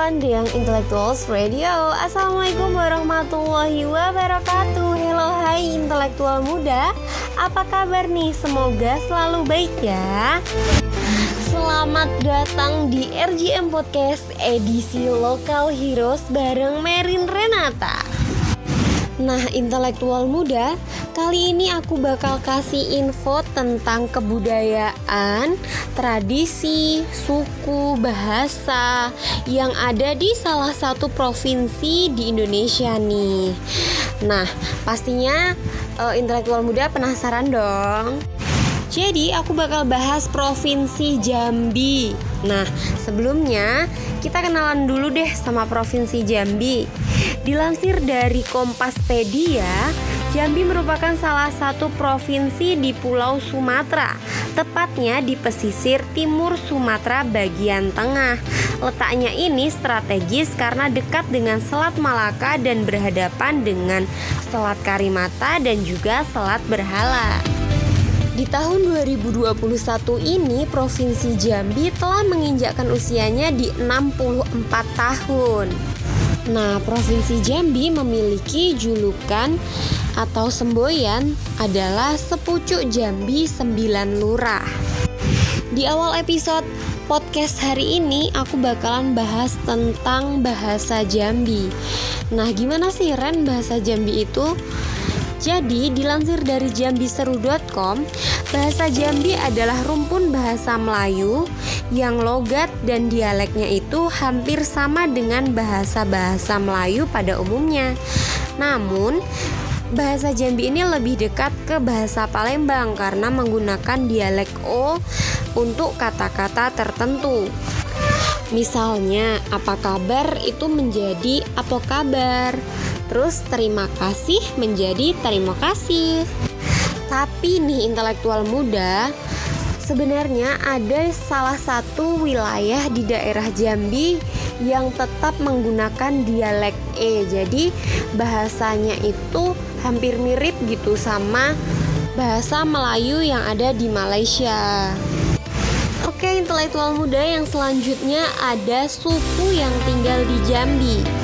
RGM1 yang Intellectuals Radio. Assalamualaikum warahmatullahi wabarakatuh. Halo hai intelektual muda. Apa kabar nih? Semoga selalu baik ya. Selamat datang di RGM Podcast edisi Lokal Heroes bareng Merin Renata Nah, intelektual muda, kali ini aku bakal kasih info tentang kebudayaan, tradisi, suku, bahasa yang ada di salah satu provinsi di Indonesia nih. Nah, pastinya uh, intelektual muda penasaran dong. Jadi aku bakal bahas provinsi Jambi. Nah, sebelumnya kita kenalan dulu deh sama provinsi Jambi. Dilansir dari Kompaspedia, Jambi merupakan salah satu provinsi di Pulau Sumatera, tepatnya di pesisir timur Sumatera bagian tengah. Letaknya ini strategis karena dekat dengan Selat Malaka dan berhadapan dengan Selat Karimata dan juga Selat Berhala. Di tahun 2021 ini Provinsi Jambi telah menginjakkan usianya di 64 tahun. Nah, Provinsi Jambi memiliki julukan atau semboyan adalah Sepucuk Jambi 9 Lurah. Di awal episode podcast hari ini aku bakalan bahas tentang bahasa Jambi. Nah, gimana sih Ren bahasa Jambi itu? Jadi, dilansir dari jambiseru.com, bahasa Jambi adalah rumpun bahasa Melayu yang logat dan dialeknya itu hampir sama dengan bahasa-bahasa Melayu pada umumnya. Namun, bahasa Jambi ini lebih dekat ke bahasa Palembang karena menggunakan dialek O untuk kata-kata tertentu. Misalnya, apa kabar itu menjadi apa kabar. Terus terima kasih menjadi terima kasih. Tapi nih intelektual muda, sebenarnya ada salah satu wilayah di daerah Jambi yang tetap menggunakan dialek E. Jadi bahasanya itu hampir mirip gitu sama bahasa Melayu yang ada di Malaysia. Oke, intelektual muda yang selanjutnya ada suku yang tinggal di Jambi.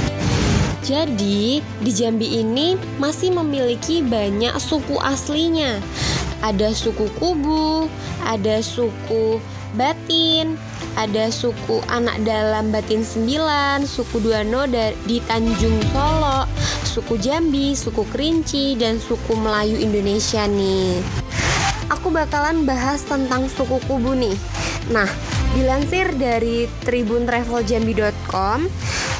Jadi, di Jambi ini masih memiliki banyak suku aslinya. Ada suku Kubu, ada suku Batin, ada suku anak dalam Batin 9, suku Duano di Tanjung Solo, suku Jambi, suku Kerinci, dan suku Melayu Indonesia nih. Aku bakalan bahas tentang suku Kubu nih. Nah, dilansir dari tribuntraveljambi.com,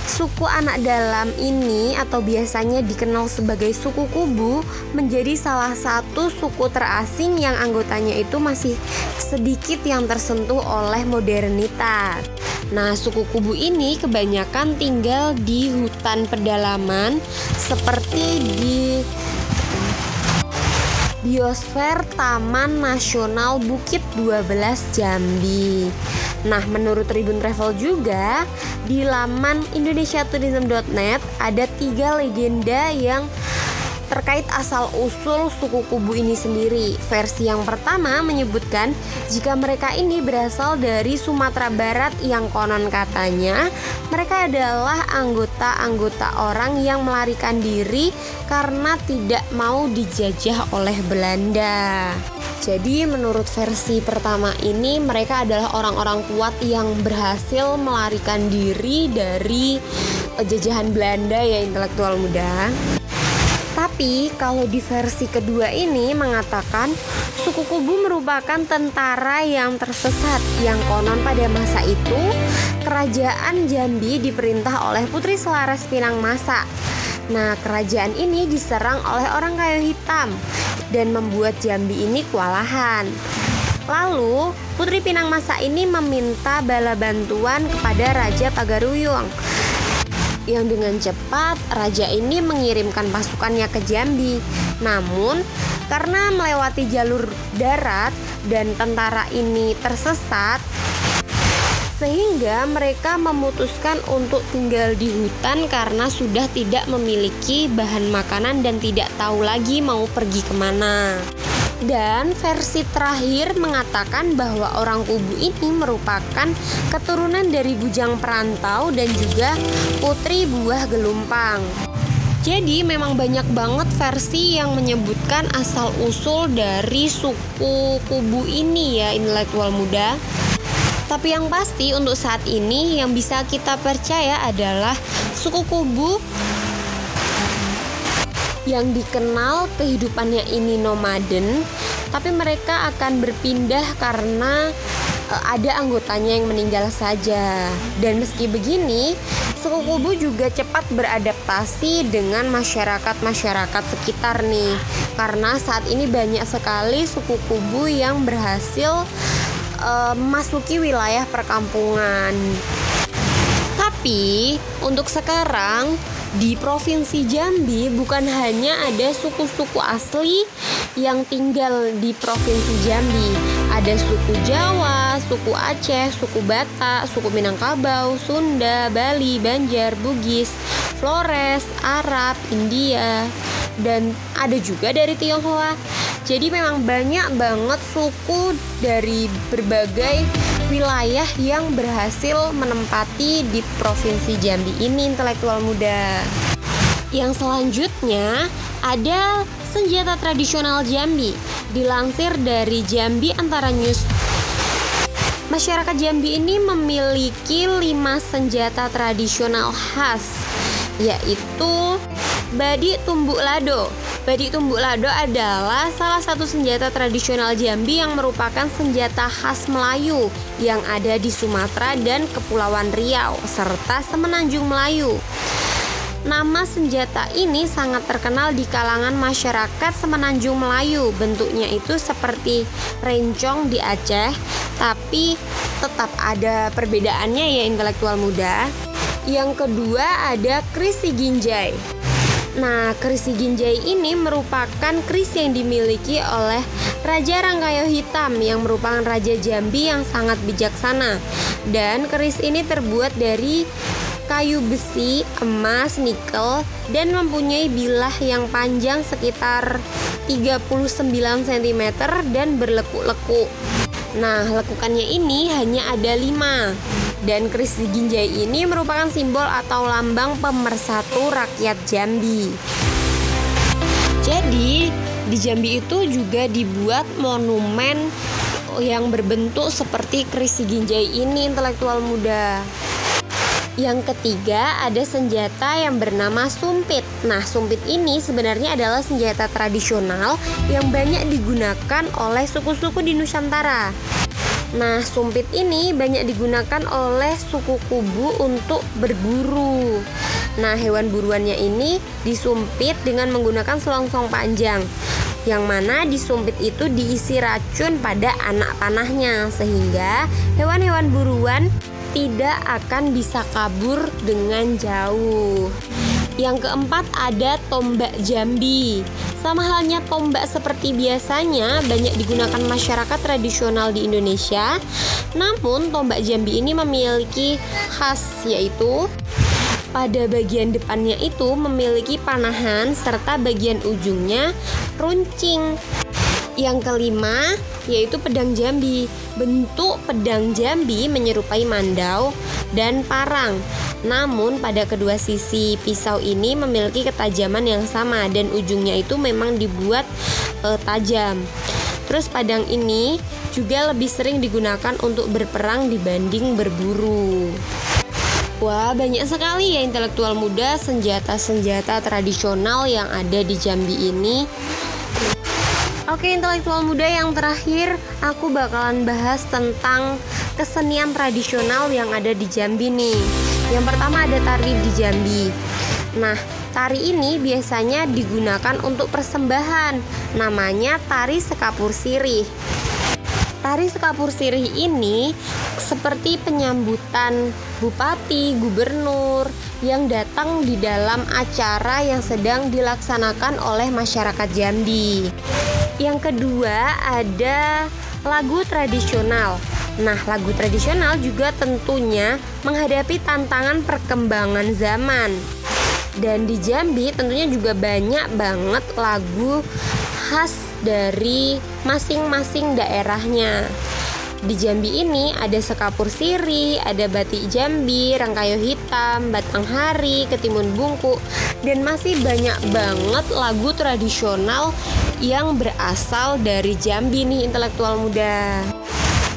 Suku anak dalam ini atau biasanya dikenal sebagai suku kubu menjadi salah satu suku terasing yang anggotanya itu masih sedikit yang tersentuh oleh modernitas. Nah, suku kubu ini kebanyakan tinggal di hutan pedalaman seperti di Biosfer Taman Nasional Bukit 12 Jambi. Nah, menurut Tribun Travel juga di laman indonesiatourism.net ada tiga legenda yang terkait asal usul suku kubu ini sendiri. Versi yang pertama menyebutkan jika mereka ini berasal dari Sumatera Barat yang konon katanya mereka adalah anggota-anggota orang yang melarikan diri karena tidak mau dijajah oleh Belanda. Jadi menurut versi pertama ini mereka adalah orang-orang kuat yang berhasil melarikan diri dari jajahan Belanda ya intelektual muda. Tapi kalau di versi kedua ini mengatakan suku Kubu merupakan tentara yang tersesat yang konon pada masa itu kerajaan Jambi diperintah oleh Putri Selaras Pinang Masa. Nah, kerajaan ini diserang oleh orang kayu hitam dan membuat Jambi ini kewalahan. Lalu, Putri Pinang Masa ini meminta bala bantuan kepada Raja Pagaruyung. Yang dengan cepat, raja ini mengirimkan pasukannya ke Jambi. Namun, karena melewati jalur darat dan tentara ini tersesat, sehingga mereka memutuskan untuk tinggal di hutan karena sudah tidak memiliki bahan makanan dan tidak tahu lagi mau pergi ke mana. Dan versi terakhir mengatakan bahwa orang Kubu ini merupakan keturunan dari bujang perantau dan juga putri buah gelumpang. Jadi memang banyak banget versi yang menyebutkan asal usul dari suku Kubu ini ya intelektual muda. Tapi yang pasti untuk saat ini yang bisa kita percaya adalah suku Kubu yang dikenal kehidupannya ini nomaden, tapi mereka akan berpindah karena uh, ada anggotanya yang meninggal saja. Dan meski begini, suku Kubu juga cepat beradaptasi dengan masyarakat-masyarakat sekitar nih. Karena saat ini banyak sekali suku Kubu yang berhasil uh, wilayah perkampungan. Tapi untuk sekarang di Provinsi Jambi bukan hanya ada suku-suku asli yang tinggal di Provinsi Jambi. Ada suku Jawa, suku Aceh, suku Batak, suku Minangkabau, Sunda, Bali, Banjar, Bugis, Flores, Arab, India, dan ada juga dari Tionghoa. Jadi memang banyak banget suku dari berbagai wilayah yang berhasil menempati di Provinsi Jambi ini intelektual muda. Yang selanjutnya ada senjata tradisional Jambi. Dilansir dari Jambi Antara News Masyarakat Jambi ini memiliki lima senjata tradisional khas yaitu Badik Tumbuk Lado Badik Tumbuk Lado adalah salah satu senjata tradisional Jambi yang merupakan senjata khas Melayu yang ada di Sumatera dan Kepulauan Riau serta Semenanjung Melayu. Nama senjata ini sangat terkenal di kalangan masyarakat Semenanjung Melayu. Bentuknya itu seperti rencong di Aceh, tapi tetap ada perbedaannya ya intelektual muda. Yang kedua ada Krisi Ginjai. Nah, keris Ginjai ini merupakan keris yang dimiliki oleh Raja Rangkayo Hitam yang merupakan Raja Jambi yang sangat bijaksana. Dan keris ini terbuat dari kayu besi, emas, nikel, dan mempunyai bilah yang panjang sekitar 39 cm dan berlekuk-lekuk. Nah, lekukannya ini hanya ada 5 dan keris Ginjai ini merupakan simbol atau lambang pemersatu rakyat Jambi. Jadi, di Jambi itu juga dibuat monumen yang berbentuk seperti keris Ginjai ini intelektual muda. Yang ketiga ada senjata yang bernama sumpit. Nah, sumpit ini sebenarnya adalah senjata tradisional yang banyak digunakan oleh suku-suku di Nusantara. Nah, sumpit ini banyak digunakan oleh suku Kubu untuk berburu. Nah, hewan buruannya ini disumpit dengan menggunakan selongsong panjang yang mana di sumpit itu diisi racun pada anak panahnya sehingga hewan-hewan buruan tidak akan bisa kabur dengan jauh. Yang keempat ada tombak Jambi. Sama halnya tombak seperti biasanya banyak digunakan masyarakat tradisional di Indonesia. Namun tombak Jambi ini memiliki khas yaitu pada bagian depannya itu memiliki panahan serta bagian ujungnya runcing. Yang kelima yaitu pedang Jambi. Bentuk pedang Jambi menyerupai mandau dan parang. Namun pada kedua sisi pisau ini memiliki ketajaman yang sama dan ujungnya itu memang dibuat e, tajam. Terus padang ini juga lebih sering digunakan untuk berperang dibanding berburu. Wah, banyak sekali ya intelektual muda senjata-senjata tradisional yang ada di Jambi ini. Oke, intelektual muda yang terakhir, aku bakalan bahas tentang kesenian tradisional yang ada di Jambi nih. Yang pertama ada tari di Jambi. Nah, tari ini biasanya digunakan untuk persembahan. Namanya tari sekapur sirih. Tari sekapur sirih ini seperti penyambutan bupati, gubernur yang datang di dalam acara yang sedang dilaksanakan oleh masyarakat Jambi. Yang kedua ada lagu tradisional. Nah, lagu tradisional juga tentunya menghadapi tantangan perkembangan zaman. Dan di Jambi tentunya juga banyak banget lagu khas dari masing-masing daerahnya. Di Jambi ini ada sekapur siri, ada batik Jambi, rangkayo hitam, batang hari, ketimun bungku, dan masih banyak banget lagu tradisional yang berasal dari Jambi nih intelektual muda.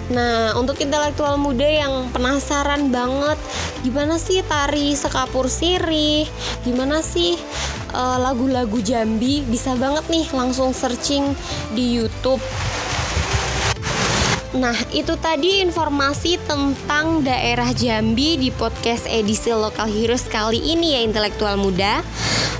Nah, untuk intelektual muda yang penasaran banget, gimana sih tari sekapur sirih? Gimana sih eh, lagu-lagu uh, Jambi? Bisa banget nih langsung searching di YouTube. Nah, itu tadi informasi tentang daerah Jambi di podcast edisi Lokal Heroes kali ini ya intelektual muda.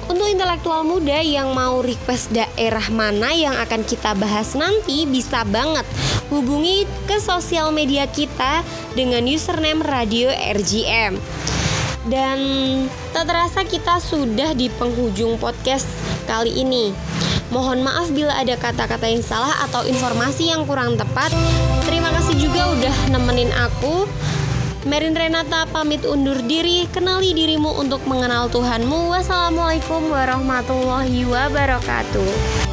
Untuk intelektual muda yang mau request daerah mana yang akan kita bahas nanti bisa banget hubungi ke sosial media kita dengan username Radio RGM. Dan tak terasa kita sudah di penghujung podcast kali ini. Mohon maaf bila ada kata-kata yang salah atau informasi yang kurang tepat. Terima kasih juga udah nemenin aku. Merin Renata pamit undur diri, kenali dirimu untuk mengenal Tuhanmu. Wassalamualaikum warahmatullahi wabarakatuh.